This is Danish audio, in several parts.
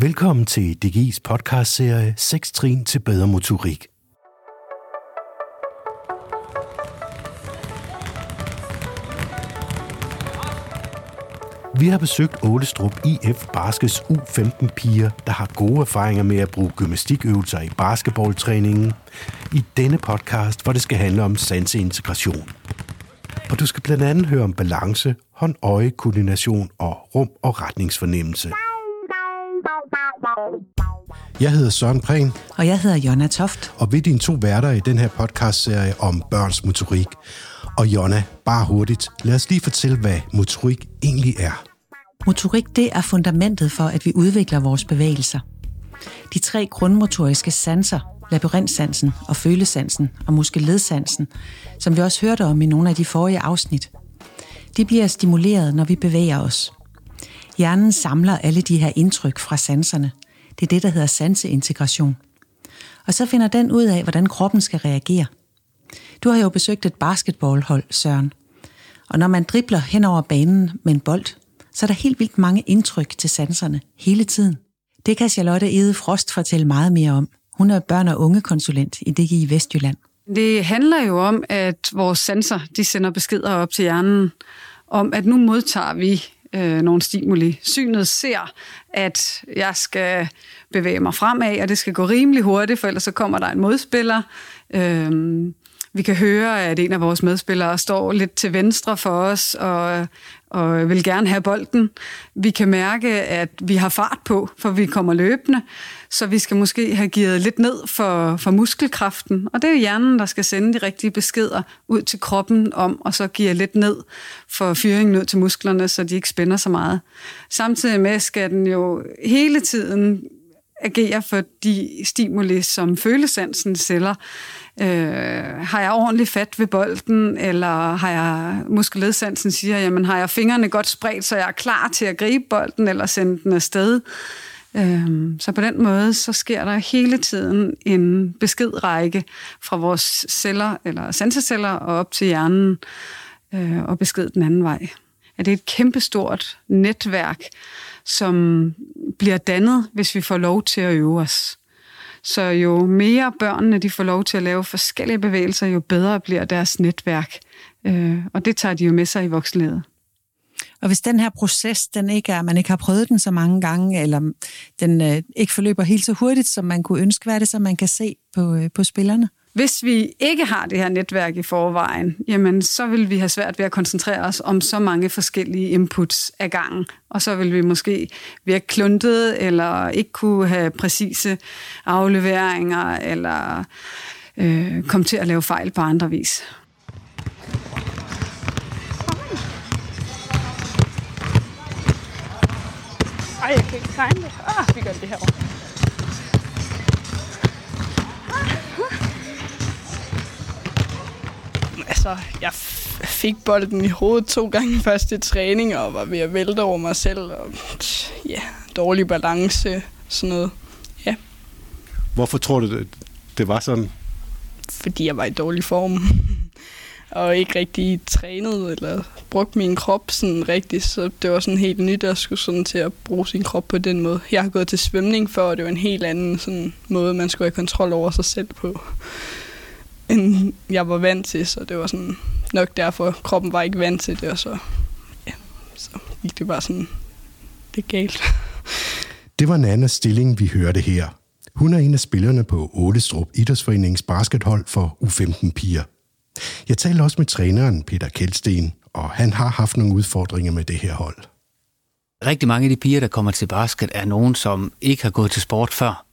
Velkommen til DGI's podcastserie 6 trin til bedre motorik. Vi har besøgt Ålestrup IF Baskets U15 piger, der har gode erfaringer med at bruge gymnastikøvelser i basketballtræningen. I denne podcast, hvor det skal handle om sanseintegration. Og du skal blandt andet høre om balance, hånd-øje, koordination og rum- og retningsfornemmelse. Jeg hedder Søren Prehn. Og jeg hedder Jonna Toft. Og vi er dine to værter i den her podcastserie om børns motorik. Og Jonna, bare hurtigt, lad os lige fortælle, hvad motorik egentlig er. Motorik det er fundamentet for, at vi udvikler vores bevægelser. De tre grundmotoriske sanser, labyrintsansen og følesansen og måske ledsansen, som vi også hørte om i nogle af de forrige afsnit, de bliver stimuleret, når vi bevæger os. Hjernen samler alle de her indtryk fra sanserne. Det er det, der hedder sanseintegration. Og så finder den ud af, hvordan kroppen skal reagere. Du har jo besøgt et basketballhold, Søren. Og når man dribler hen over banen med en bold, så er der helt vildt mange indtryk til sanserne hele tiden. Det kan Charlotte Ede Frost fortælle meget mere om. Hun er børn- og ungekonsulent i DGI Vestjylland. Det handler jo om, at vores sanser de sender beskeder op til hjernen om, at nu modtager vi øh, nogle stimuli. Synet ser, at jeg skal bevæge mig fremad, og det skal gå rimelig hurtigt, for ellers så kommer der en modspiller. Øh, vi kan høre, at en af vores medspillere står lidt til venstre for os og, og vil gerne have bolden. Vi kan mærke, at vi har fart på, for vi kommer løbende, så vi skal måske have givet lidt ned for, for muskelkraften. Og det er hjernen, der skal sende de rigtige beskeder ud til kroppen om, og så give lidt ned for fyringen ud til musklerne, så de ikke spænder så meget. Samtidig med skal den jo hele tiden agerer for de stimuli, som følesansen sælger. Øh, har jeg ordentligt fat ved bolden, eller har jeg muskeledsansen siger, jamen har jeg fingrene godt spredt, så jeg er klar til at gribe bolden eller sende den afsted. Øh, så på den måde, så sker der hele tiden en beskedrække fra vores celler, eller sanseceller, og op til hjernen, øh, og besked den anden vej. At det er et kæmpestort netværk, som bliver dannet, hvis vi får lov til at øve os. Så jo mere børnene de får lov til at lave forskellige bevægelser, jo bedre bliver deres netværk. Øh, og det tager de jo med sig i voksenlivet. Og hvis den her proces, den ikke er, man ikke har prøvet den så mange gange, eller den øh, ikke forløber helt så hurtigt, som man kunne ønske, hvad er det, så man kan se på, øh, på spillerne? Hvis vi ikke har det her netværk i forvejen, jamen så vil vi have svært ved at koncentrere os om så mange forskellige inputs ad gangen. Og så vil vi måske virke kluntet, eller ikke kunne have præcise afleveringer, eller øh, komme til at lave fejl på andre vis. Ej, jeg kan ikke tegne det. Ah, vi gør det herovre. Altså, jeg fik bolden i hovedet to gange først i træning, og var ved at vælte over mig selv, og ja, dårlig balance, sådan noget. Ja. Hvorfor tror du, det var sådan? Fordi jeg var i dårlig form og ikke rigtig trænet eller brugt min krop sådan rigtigt, så det var sådan helt nyt at skulle sådan til at bruge sin krop på den måde. Jeg har gået til svømning før, og det var en helt anden sådan måde, man skulle have kontrol over sig selv på, end jeg var vant til, så det var sådan nok derfor, kroppen var ikke vant til det, og så, ja, så gik det bare sådan lidt galt. Det var Nana Stilling, vi hørte her. Hun er en af spillerne på Ålestrup Idrætsforeningens baskethold for U15-piger. Jeg talte også med træneren Peter Kjeldsten, og han har haft nogle udfordringer med det her hold. Rigtig mange af de piger, der kommer til basket, er nogen, som ikke har gået til sport før.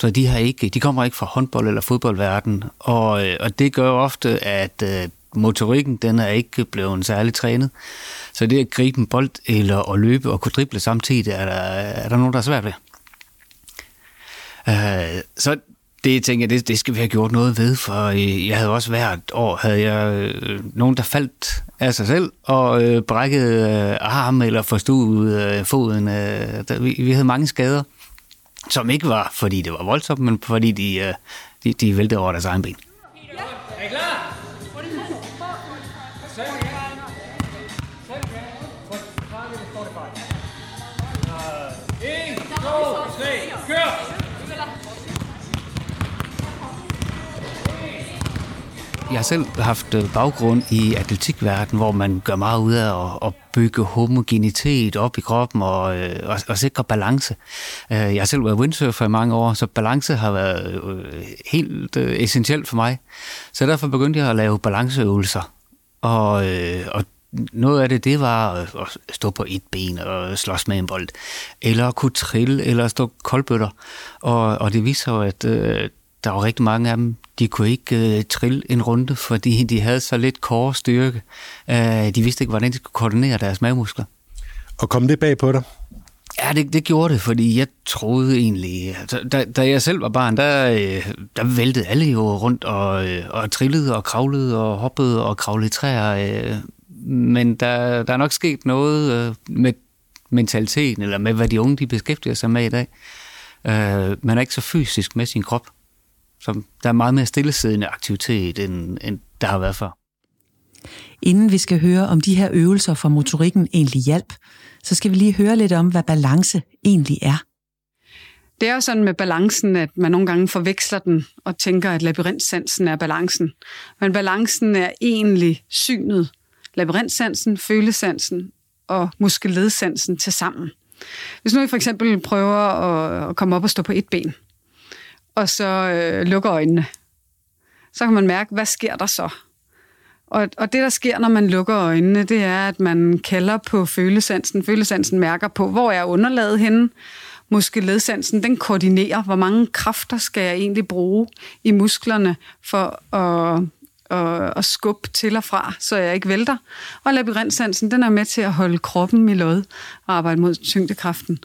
Så de, har ikke, de kommer ikke fra håndbold- eller fodboldverden, og, øh, og det gør ofte, at øh, motorikken den er ikke blevet særlig trænet. Så det at gribe en bold eller at løbe og kunne drible samtidig, er der, er der nogen, der er svært ved. Uh, så det tænker jeg, det, det skal vi have gjort noget ved, for øh, jeg havde også hvert år, havde jeg øh, nogen, der faldt af sig selv og øh, brækkede øh, arm eller forstod øh, foden. Øh, der, vi, vi havde mange skader, som ikke var, fordi det var voldsomt, men fordi de, øh, de, de væltede over deres egen ben. Er I klar? En, Jeg har selv haft øh, baggrund i atletikverdenen, hvor man gør meget ud af at, at bygge homogenitet op i kroppen og, øh, og, og sikre balance. Øh, jeg har selv været windsurfer i mange år, så balance har været helt essentielt for mig. Så derfor begyndte jeg at lave balanceøvelser. Og, og noget af det, det var at stå på et ben og slås med en bold, eller at kunne trille, eller stå koldbøtter. Og, og det viser jo, at øh, der var rigtig mange af dem, de kunne ikke øh, trille en runde, fordi de havde så lidt core styrke. Øh, de vidste ikke, hvordan de skulle koordinere deres mavemuskler. Og kom det bag på dig? Ja, det, det gjorde det, fordi jeg troede egentlig... Altså, da, da jeg selv var barn, der, øh, der væltede alle jo rundt og, øh, og trillede og kravlede og hoppede og kravlede i træer. Øh, men der, der er nok sket noget med mentaliteten, eller med hvad de unge de beskæftiger sig med i dag. Man er ikke så fysisk med sin krop. Så der er meget mere stillesiddende aktivitet, end, end der har været før. Inden vi skal høre, om de her øvelser for motorikken egentlig hjælp, så skal vi lige høre lidt om, hvad balance egentlig er. Det er jo sådan med balancen, at man nogle gange forveksler den og tænker, at labyrintsansen er balancen. Men balancen er egentlig synet. Labyrintsansen, følesansen og muskelledsansen til sammen. Hvis nu I for eksempel prøver at komme op og stå på et ben, og så øh, lukker øjnene. Så kan man mærke, hvad sker der så? Og, og det, der sker, når man lukker øjnene, det er, at man kalder på følesansen. Følesansen mærker på, hvor er underlaget henne. Muskeledsansen, den koordinerer, hvor mange kræfter skal jeg egentlig bruge i musklerne for at og, og skubbe til og fra, så jeg ikke vælter. Og labyrintsansen, den er med til at holde kroppen i lod og arbejde mod tyngdekraften.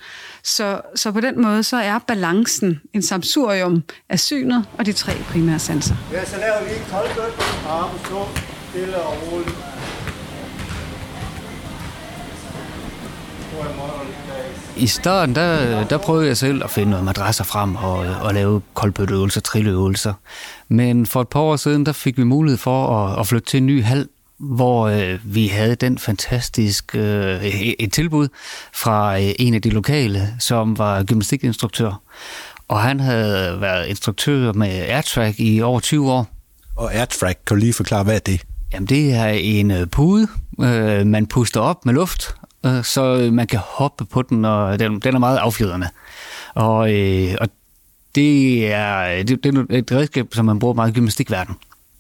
Så, så på den måde, så er balancen en samsurium af synet og de tre primære sanser. Ja, så laver vi ikke koldbøt, arme, stå, stille og roligt. I starten, der, der prøvede jeg selv at finde noget madrasser frem og, og lave koldbøtteøvelser, trilleøvelser. Men for et par år siden, der fik vi mulighed for at, at flytte til en ny hal, hvor øh, vi havde den fantastiske øh, et tilbud fra øh, en af de lokale, som var gymnastikinstruktør. Og han havde været instruktør med AirTrack i over 20 år. Og AirTrack, kan du lige forklare, hvad er det? Jamen, det er en øh, pude, øh, man puster op med luft, så man kan hoppe på den, og den, den er meget affjedrende. Og, øh, og det er, det, det er et redskab, som man bruger meget i gymnastikverdenen.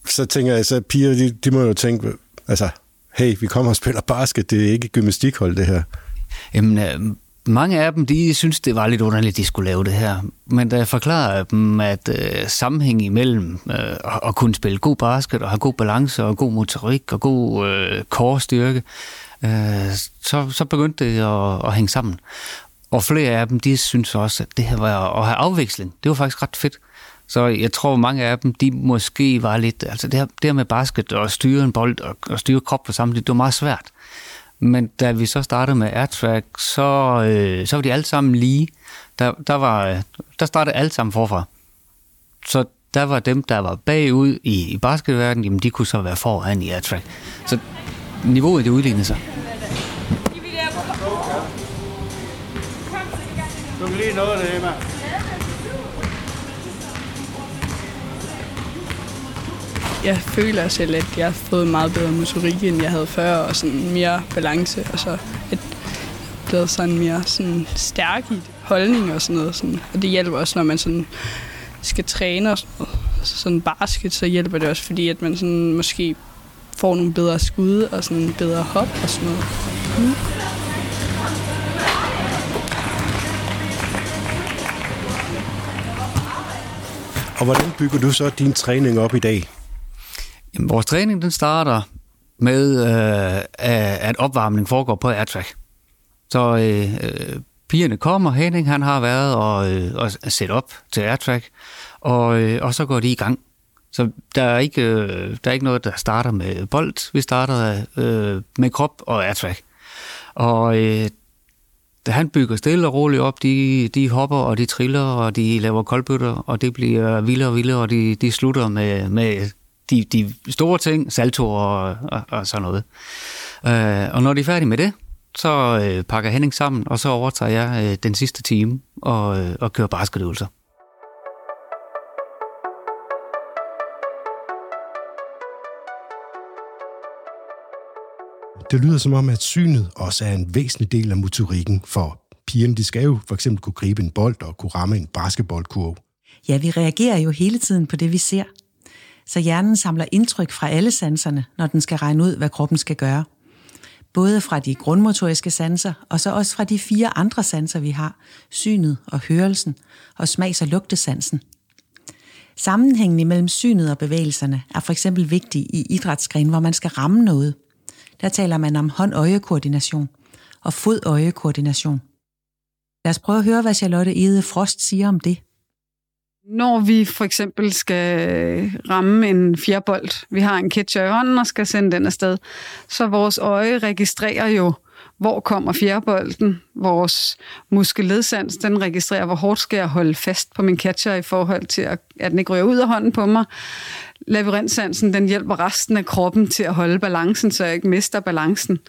Så tænker jeg, så piger, de, de må jo tænke, altså, hey, vi kommer og spiller basket, det er ikke gymnastikhold, det her. Jamen, øh, mange af dem, de synes, det var lidt underligt, at de skulle lave det her. Men da jeg forklarer dem, at øh, sammenhæng imellem øh, at kunne spille god basket og have god balance og god motorik og god øh, core-styrke, øh, så, så begyndte det at, at hænge sammen. Og flere af dem, de synes også, at det her var at have afveksling. Det var faktisk ret fedt. Så jeg tror, mange af dem, de måske var lidt... Altså det her, det her med basket og styre en bold og, og styre krop på samme det var meget svært. Men da vi så startede med AirTrack, så, øh, så var de alle sammen lige. Der, der, var, der startede alle sammen forfra. Så der var dem, der var bagud i, i basketverdenen, jamen de kunne så være foran i AirTrack. Så niveauet det udlignede sig. Du kan lige nå det, Emma. Jeg føler selv, at jeg har fået meget bedre motorik, end jeg havde før, og sådan mere balance, og så at jeg er blevet sådan mere sådan stærk i holdning og sådan noget. Sådan. Og det hjælper også, når man sådan skal træne og sådan noget. Sådan basket, så hjælper det også, fordi at man sådan måske får nogle bedre skud og sådan bedre hop og sådan noget. Og hvordan bygger du så din træning op i dag? Jamen, vores træning den starter med, øh, at opvarmning foregår på airtrack. Så øh, øh, pigerne kommer, Henning han har været og, øh, og sæt op til airtrack, og, øh, og så går de i gang. Så der er, ikke, øh, der er ikke noget, der starter med bold. Vi starter øh, med krop og airtrack. Og øh, han bygger stille og roligt op, de, de hopper og de triller og de laver koldbøtter, og det bliver vildere og vildere, og de, de slutter med, med de, de store ting, salto og, og, og sådan noget. Øh, og når de er færdige med det, så øh, pakker Henning sammen, og så overtager jeg øh, den sidste time og, øh, og kører basketøvelser. Det lyder som om, at synet også er en væsentlig del af motorikken, for pigerne de skal jo for eksempel kunne gribe en bold og kunne ramme en basketballkurve. Ja, vi reagerer jo hele tiden på det, vi ser. Så hjernen samler indtryk fra alle sanserne, når den skal regne ud, hvad kroppen skal gøre. Både fra de grundmotoriske sanser, og så også fra de fire andre sanser, vi har. Synet og hørelsen, og smags- og lugtesansen. Sammenhængen imellem synet og bevægelserne er for eksempel vigtig i idrætsgren, hvor man skal ramme noget. Der taler man om hånd-øje-koordination og fod-øje-koordination. Lad os prøve at høre, hvad Charlotte Ede Frost siger om det. Når vi for eksempel skal ramme en fjerbold, vi har en catcher i hånden og skal sende den afsted, så vores øje registrerer jo, hvor kommer fjerbolden. Vores muskelledsans, den registrerer, hvor hårdt skal jeg holde fast på min catcher i forhold til, at, den ikke ryger ud af hånden på mig. Labyrintsansen, den hjælper resten af kroppen til at holde balancen, så jeg ikke mister balancen.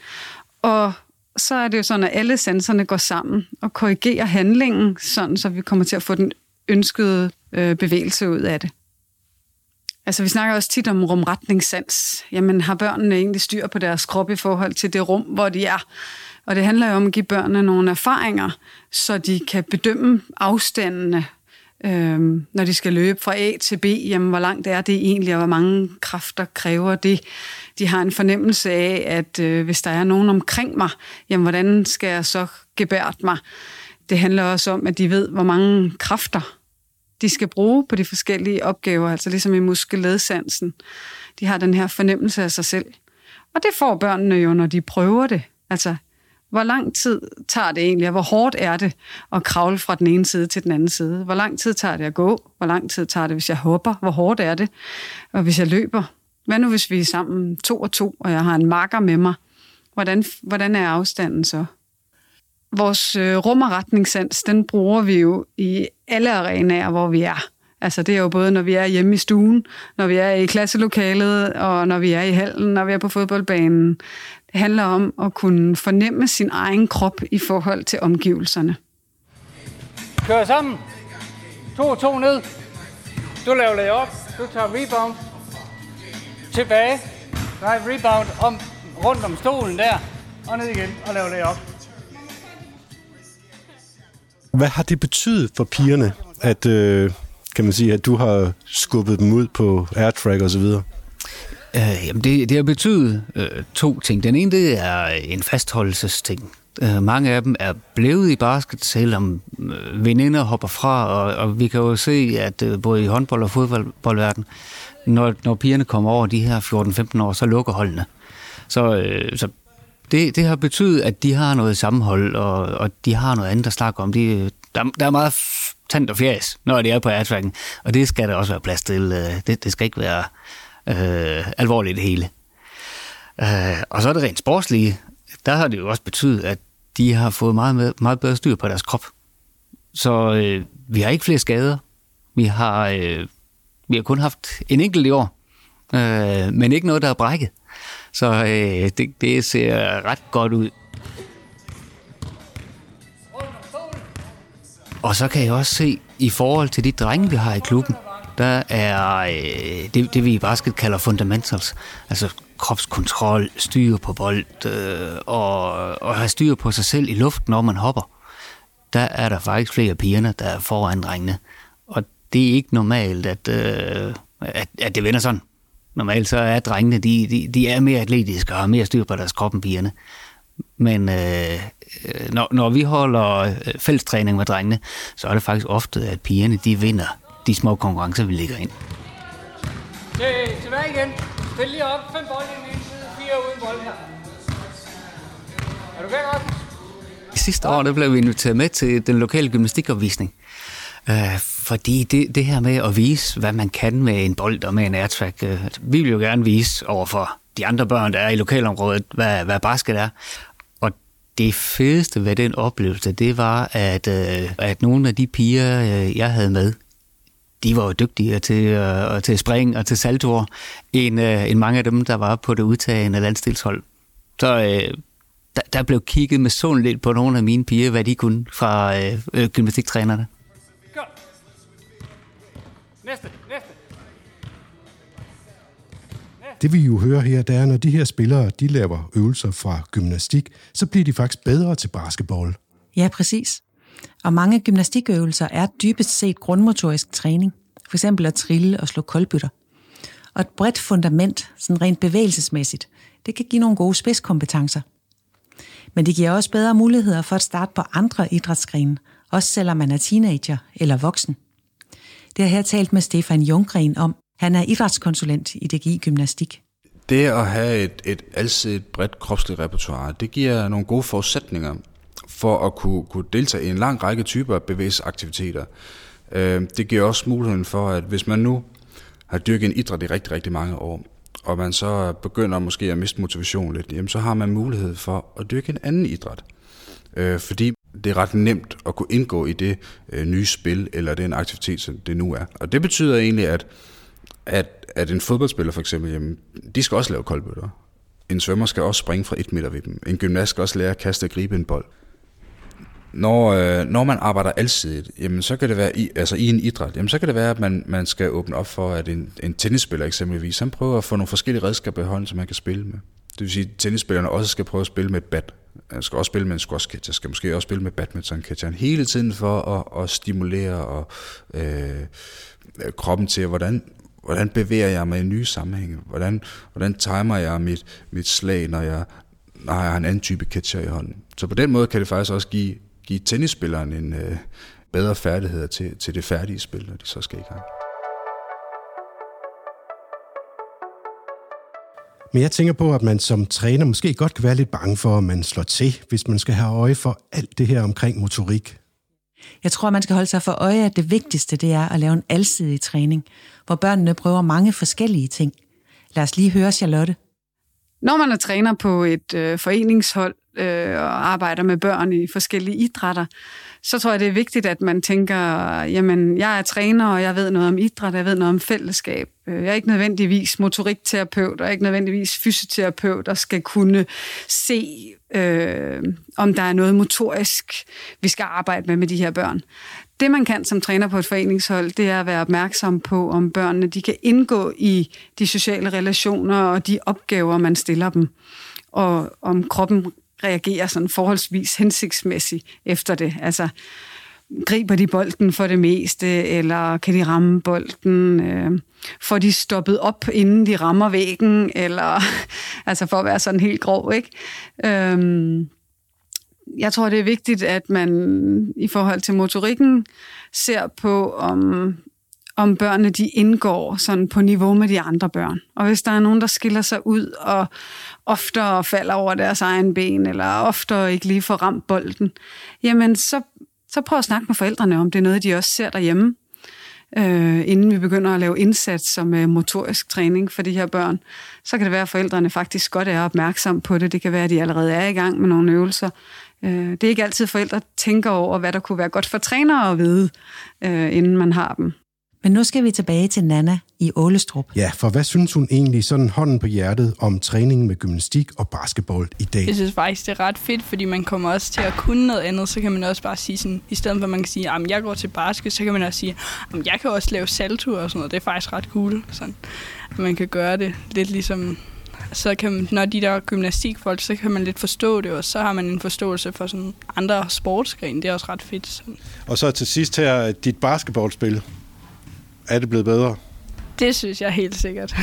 Og så er det jo sådan, at alle sanserne går sammen og korrigerer handlingen, sådan så vi kommer til at få den ønskede øh, bevægelse ud af det. Altså, vi snakker også tit om rumretningssans. Jamen, har børnene egentlig styr på deres krop i forhold til det rum, hvor de er? Og det handler jo om at give børnene nogle erfaringer, så de kan bedømme afstandene, øhm, når de skal løbe fra A til B. Jamen, hvor langt er det egentlig, og hvor mange kræfter kræver det? De har en fornemmelse af, at øh, hvis der er nogen omkring mig, jamen, hvordan skal jeg så gebært mig? Det handler også om, at de ved, hvor mange kræfter de skal bruge på de forskellige opgaver, altså ligesom i muskelledsansen. De har den her fornemmelse af sig selv. Og det får børnene jo, når de prøver det. Altså, hvor lang tid tager det egentlig, og hvor hårdt er det at kravle fra den ene side til den anden side? Hvor lang tid tager det at gå? Hvor lang tid tager det, hvis jeg hopper? Hvor hårdt er det? Og hvis jeg løber? Hvad nu, hvis vi er sammen to og to, og jeg har en marker med mig? Hvordan, hvordan er afstanden så? Vores øh, rummerretningssans, den bruger vi jo i alle arenaer, hvor vi er. Altså det er jo både, når vi er hjemme i stuen, når vi er i klasselokalet, og når vi er i hallen, når vi er på fodboldbanen. Det handler om at kunne fornemme sin egen krop i forhold til omgivelserne. Kør sammen. To to ned. Du laver det op. Du tager rebound. Tilbage. Nej, rebound om, rundt om stolen der. Og ned igen og laver det op. Hvad har det betydet for pigerne, at, øh, kan man sige, at du har skubbet dem ud på airtrack og så videre? Øh, jamen det, det har betydet øh, to ting. Den ene, det er en fastholdelsesting. Øh, mange af dem er blevet i basket, selvom øh, veninder hopper fra, og, og vi kan jo se, at øh, både i håndbold- og fodboldverden, når, når pigerne kommer over de her 14-15 år, så lukker holdene. Så, øh, så det, det har betydet, at de har noget sammenhold, og, og de har noget andet at snakke om. De, der, der er meget tand og fjæs, når de er på airtracken, og det skal der også være plads til. Øh, det, det skal ikke være øh, alvorligt det hele. Øh, og så er det rent sportslige. Der har det jo også betydet, at de har fået meget, med, meget bedre styr på deres krop. Så øh, vi har ikke flere skader. Vi har, øh, vi har kun haft en enkelt i år, øh, men ikke noget, der er brækket. Så øh, det, det ser ret godt ud. Og så kan jeg også se, i forhold til de drenge, vi har i klubben, der er øh, det, det, vi i basket kalder fundamentals. Altså kropskontrol, styr på bold øh, og, og have styr på sig selv i luften, når man hopper. Der er der faktisk flere pigerne, der er foran drengene. Og det er ikke normalt, at, øh, at, at det vender sådan. Normalt så er drengene, de, de, de er mere atletiske og har mere styr på deres krop end pigerne. Men øh, når, når vi holder øh, fællestræning med drengene, så er det faktisk ofte, at pigerne de vinder de små konkurrencer, vi lægger ind. Det, tilbage igen. Spil lige op. Fem bolde i den ene side, fire uden bold her. Er du klar? Sidste år der blev vi inviteret med til den lokale gymnastikopvisning. Øh, fordi det, det her med at vise, hvad man kan med en bold og med en airtrack, øh, altså, vi vil jo gerne vise over for de andre børn, der er i lokalområdet, hvad, hvad basket er. Og det fedeste ved den oplevelse, det var, at, øh, at nogle af de piger, øh, jeg havde med, de var jo dygtigere til, øh, til spring og til saltoer, end, øh, end mange af dem, der var på det udtagende landstilshold. Så øh, der, der blev kigget med sådan lidt på nogle af mine piger, hvad de kunne fra øh, øh, gymnastiktrænerne. Næste, næste. Det vi jo hører her, det er, når de her spillere de laver øvelser fra gymnastik, så bliver de faktisk bedre til basketball. Ja, præcis. Og mange gymnastikøvelser er dybest set grundmotorisk træning. For eksempel at trille og slå koldbytter. Og et bredt fundament, sådan rent bevægelsesmæssigt, det kan give nogle gode spidskompetencer. Men det giver også bedre muligheder for at starte på andre idrætsgrene, også selvom man er teenager eller voksen. Det har jeg her talt med Stefan Junggren om. Han er idrætskonsulent i DGI Gymnastik. Det at have et, et alsidigt bredt kropsligt repertoire, det giver nogle gode forudsætninger for at kunne, kunne deltage i en lang række typer bevægelsesaktiviteter. Øh, det giver også muligheden for, at hvis man nu har dyrket en idræt i rigtig, rigtig mange år, og man så begynder måske at miste motivation lidt, jamen så har man mulighed for at dyrke en anden idræt. Øh, fordi det er ret nemt at kunne indgå i det øh, nye spil, eller den aktivitet, som det nu er. Og det betyder egentlig, at, at, at en fodboldspiller for eksempel, jamen, de skal også lave koldbøtter. En svømmer skal også springe fra et meter ved dem. En gymnast skal også lære at kaste og gribe en bold. Når, øh, når man arbejder alsidigt, jamen, så kan det være i, altså i en idræt, jamen, så kan det være, at man, man skal åbne op for, at en, en tennisspiller eksempelvis, han prøver at få nogle forskellige redskaber i hånden, som man kan spille med. Det vil sige, at tennisspillerne også skal prøve at spille med et bat. Han skal også spille med en squash catcher, skal måske også spille med badminton catcheren, hele tiden for at, at stimulere og, øh, kroppen til, hvordan, hvordan bevæger jeg mig i nye sammenhænge? Hvordan, hvordan timer jeg mit, mit slag, når jeg, når jeg har en anden type catcher i hånden? Så på den måde kan det faktisk også give give tennisspilleren en øh, bedre færdigheder til, til det færdige spil, når de så skal i gang. Men jeg tænker på, at man som træner måske godt kan være lidt bange for, at man slår til, hvis man skal have øje for alt det her omkring motorik. Jeg tror, man skal holde sig for øje, at det vigtigste det er at lave en alsidig træning, hvor børnene prøver mange forskellige ting. Lad os lige høre Charlotte. Når man er træner på et øh, foreningshold, øh, og arbejder med børn i forskellige idrætter, så tror jeg, det er vigtigt, at man tænker, jamen, jeg er træner, og jeg ved noget om idræt, jeg ved noget om fællesskab. Øh, jeg er ikke nødvendigvis motorikterapeut, og jeg er ikke nødvendigvis fysioterapeut, og skal kunne se, øh, om der er noget motorisk, vi skal arbejde med med de her børn. Det, man kan som træner på et foreningshold, det er at være opmærksom på, om børnene de kan indgå i de sociale relationer og de opgaver, man stiller dem og om kroppen reagerer sådan forholdsvis hensigtsmæssigt efter det. Altså, griber de bolden for det meste, eller kan de ramme bolden? Øh, får de stoppet op, inden de rammer væggen? Eller, altså for at være sådan helt grov, ikke? Øh, jeg tror, det er vigtigt, at man i forhold til motorikken ser på, om om børnene de indgår sådan på niveau med de andre børn. Og hvis der er nogen, der skiller sig ud og oftere falder over deres egen ben, eller oftere ikke lige får ramt bolden, jamen så, så prøv at snakke med forældrene om, det er noget, de også ser derhjemme, øh, inden vi begynder at lave indsats som motorisk træning for de her børn. Så kan det være, at forældrene faktisk godt er opmærksom på det. Det kan være, at de allerede er i gang med nogle øvelser. Øh, det er ikke altid, forældre tænker over, hvad der kunne være godt for trænere at vide, øh, inden man har dem. Men nu skal vi tilbage til Nana i Ålestrup. Ja, for hvad synes hun egentlig sådan hånden på hjertet om træningen med gymnastik og basketball i dag? Jeg synes faktisk, det er ret fedt, fordi man kommer også til at kunne noget andet. Så kan man også bare sige sådan, i stedet for at man kan sige, at jeg går til basket, så kan man også sige, at jeg kan også lave salto og sådan noget. Det er faktisk ret cool. Sådan, at man kan gøre det lidt ligesom så kan man, når de der gymnastikfolk, så kan man lidt forstå det, og så har man en forståelse for sådan andre sportsgrene. Det er også ret fedt. Sådan. Og så til sidst her, dit basketballspil. Er det blevet bedre? Det synes jeg helt sikkert.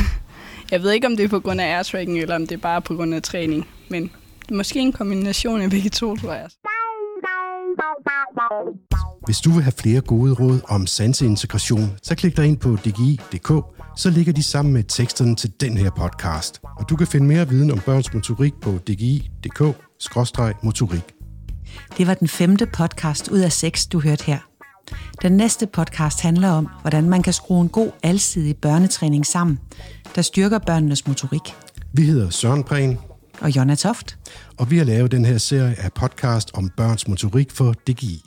Jeg ved ikke, om det er på grund af airtracking, eller om det er bare på grund af træning. Men måske en kombination af begge to, tror jeg. Hvis du vil have flere gode råd om sanseintegration, så klik dig ind på dgi.dk, så ligger de sammen med teksterne til den her podcast. Og du kan finde mere viden om børns motorik på dgi.dk-motorik. Det var den femte podcast ud af seks, du hørte her. Den næste podcast handler om, hvordan man kan skrue en god alsidig børnetræning sammen, der styrker børnenes motorik. Vi hedder Søren Prehn. Og Jonna Toft. Og vi har lavet den her serie af podcast om børns motorik for DGI.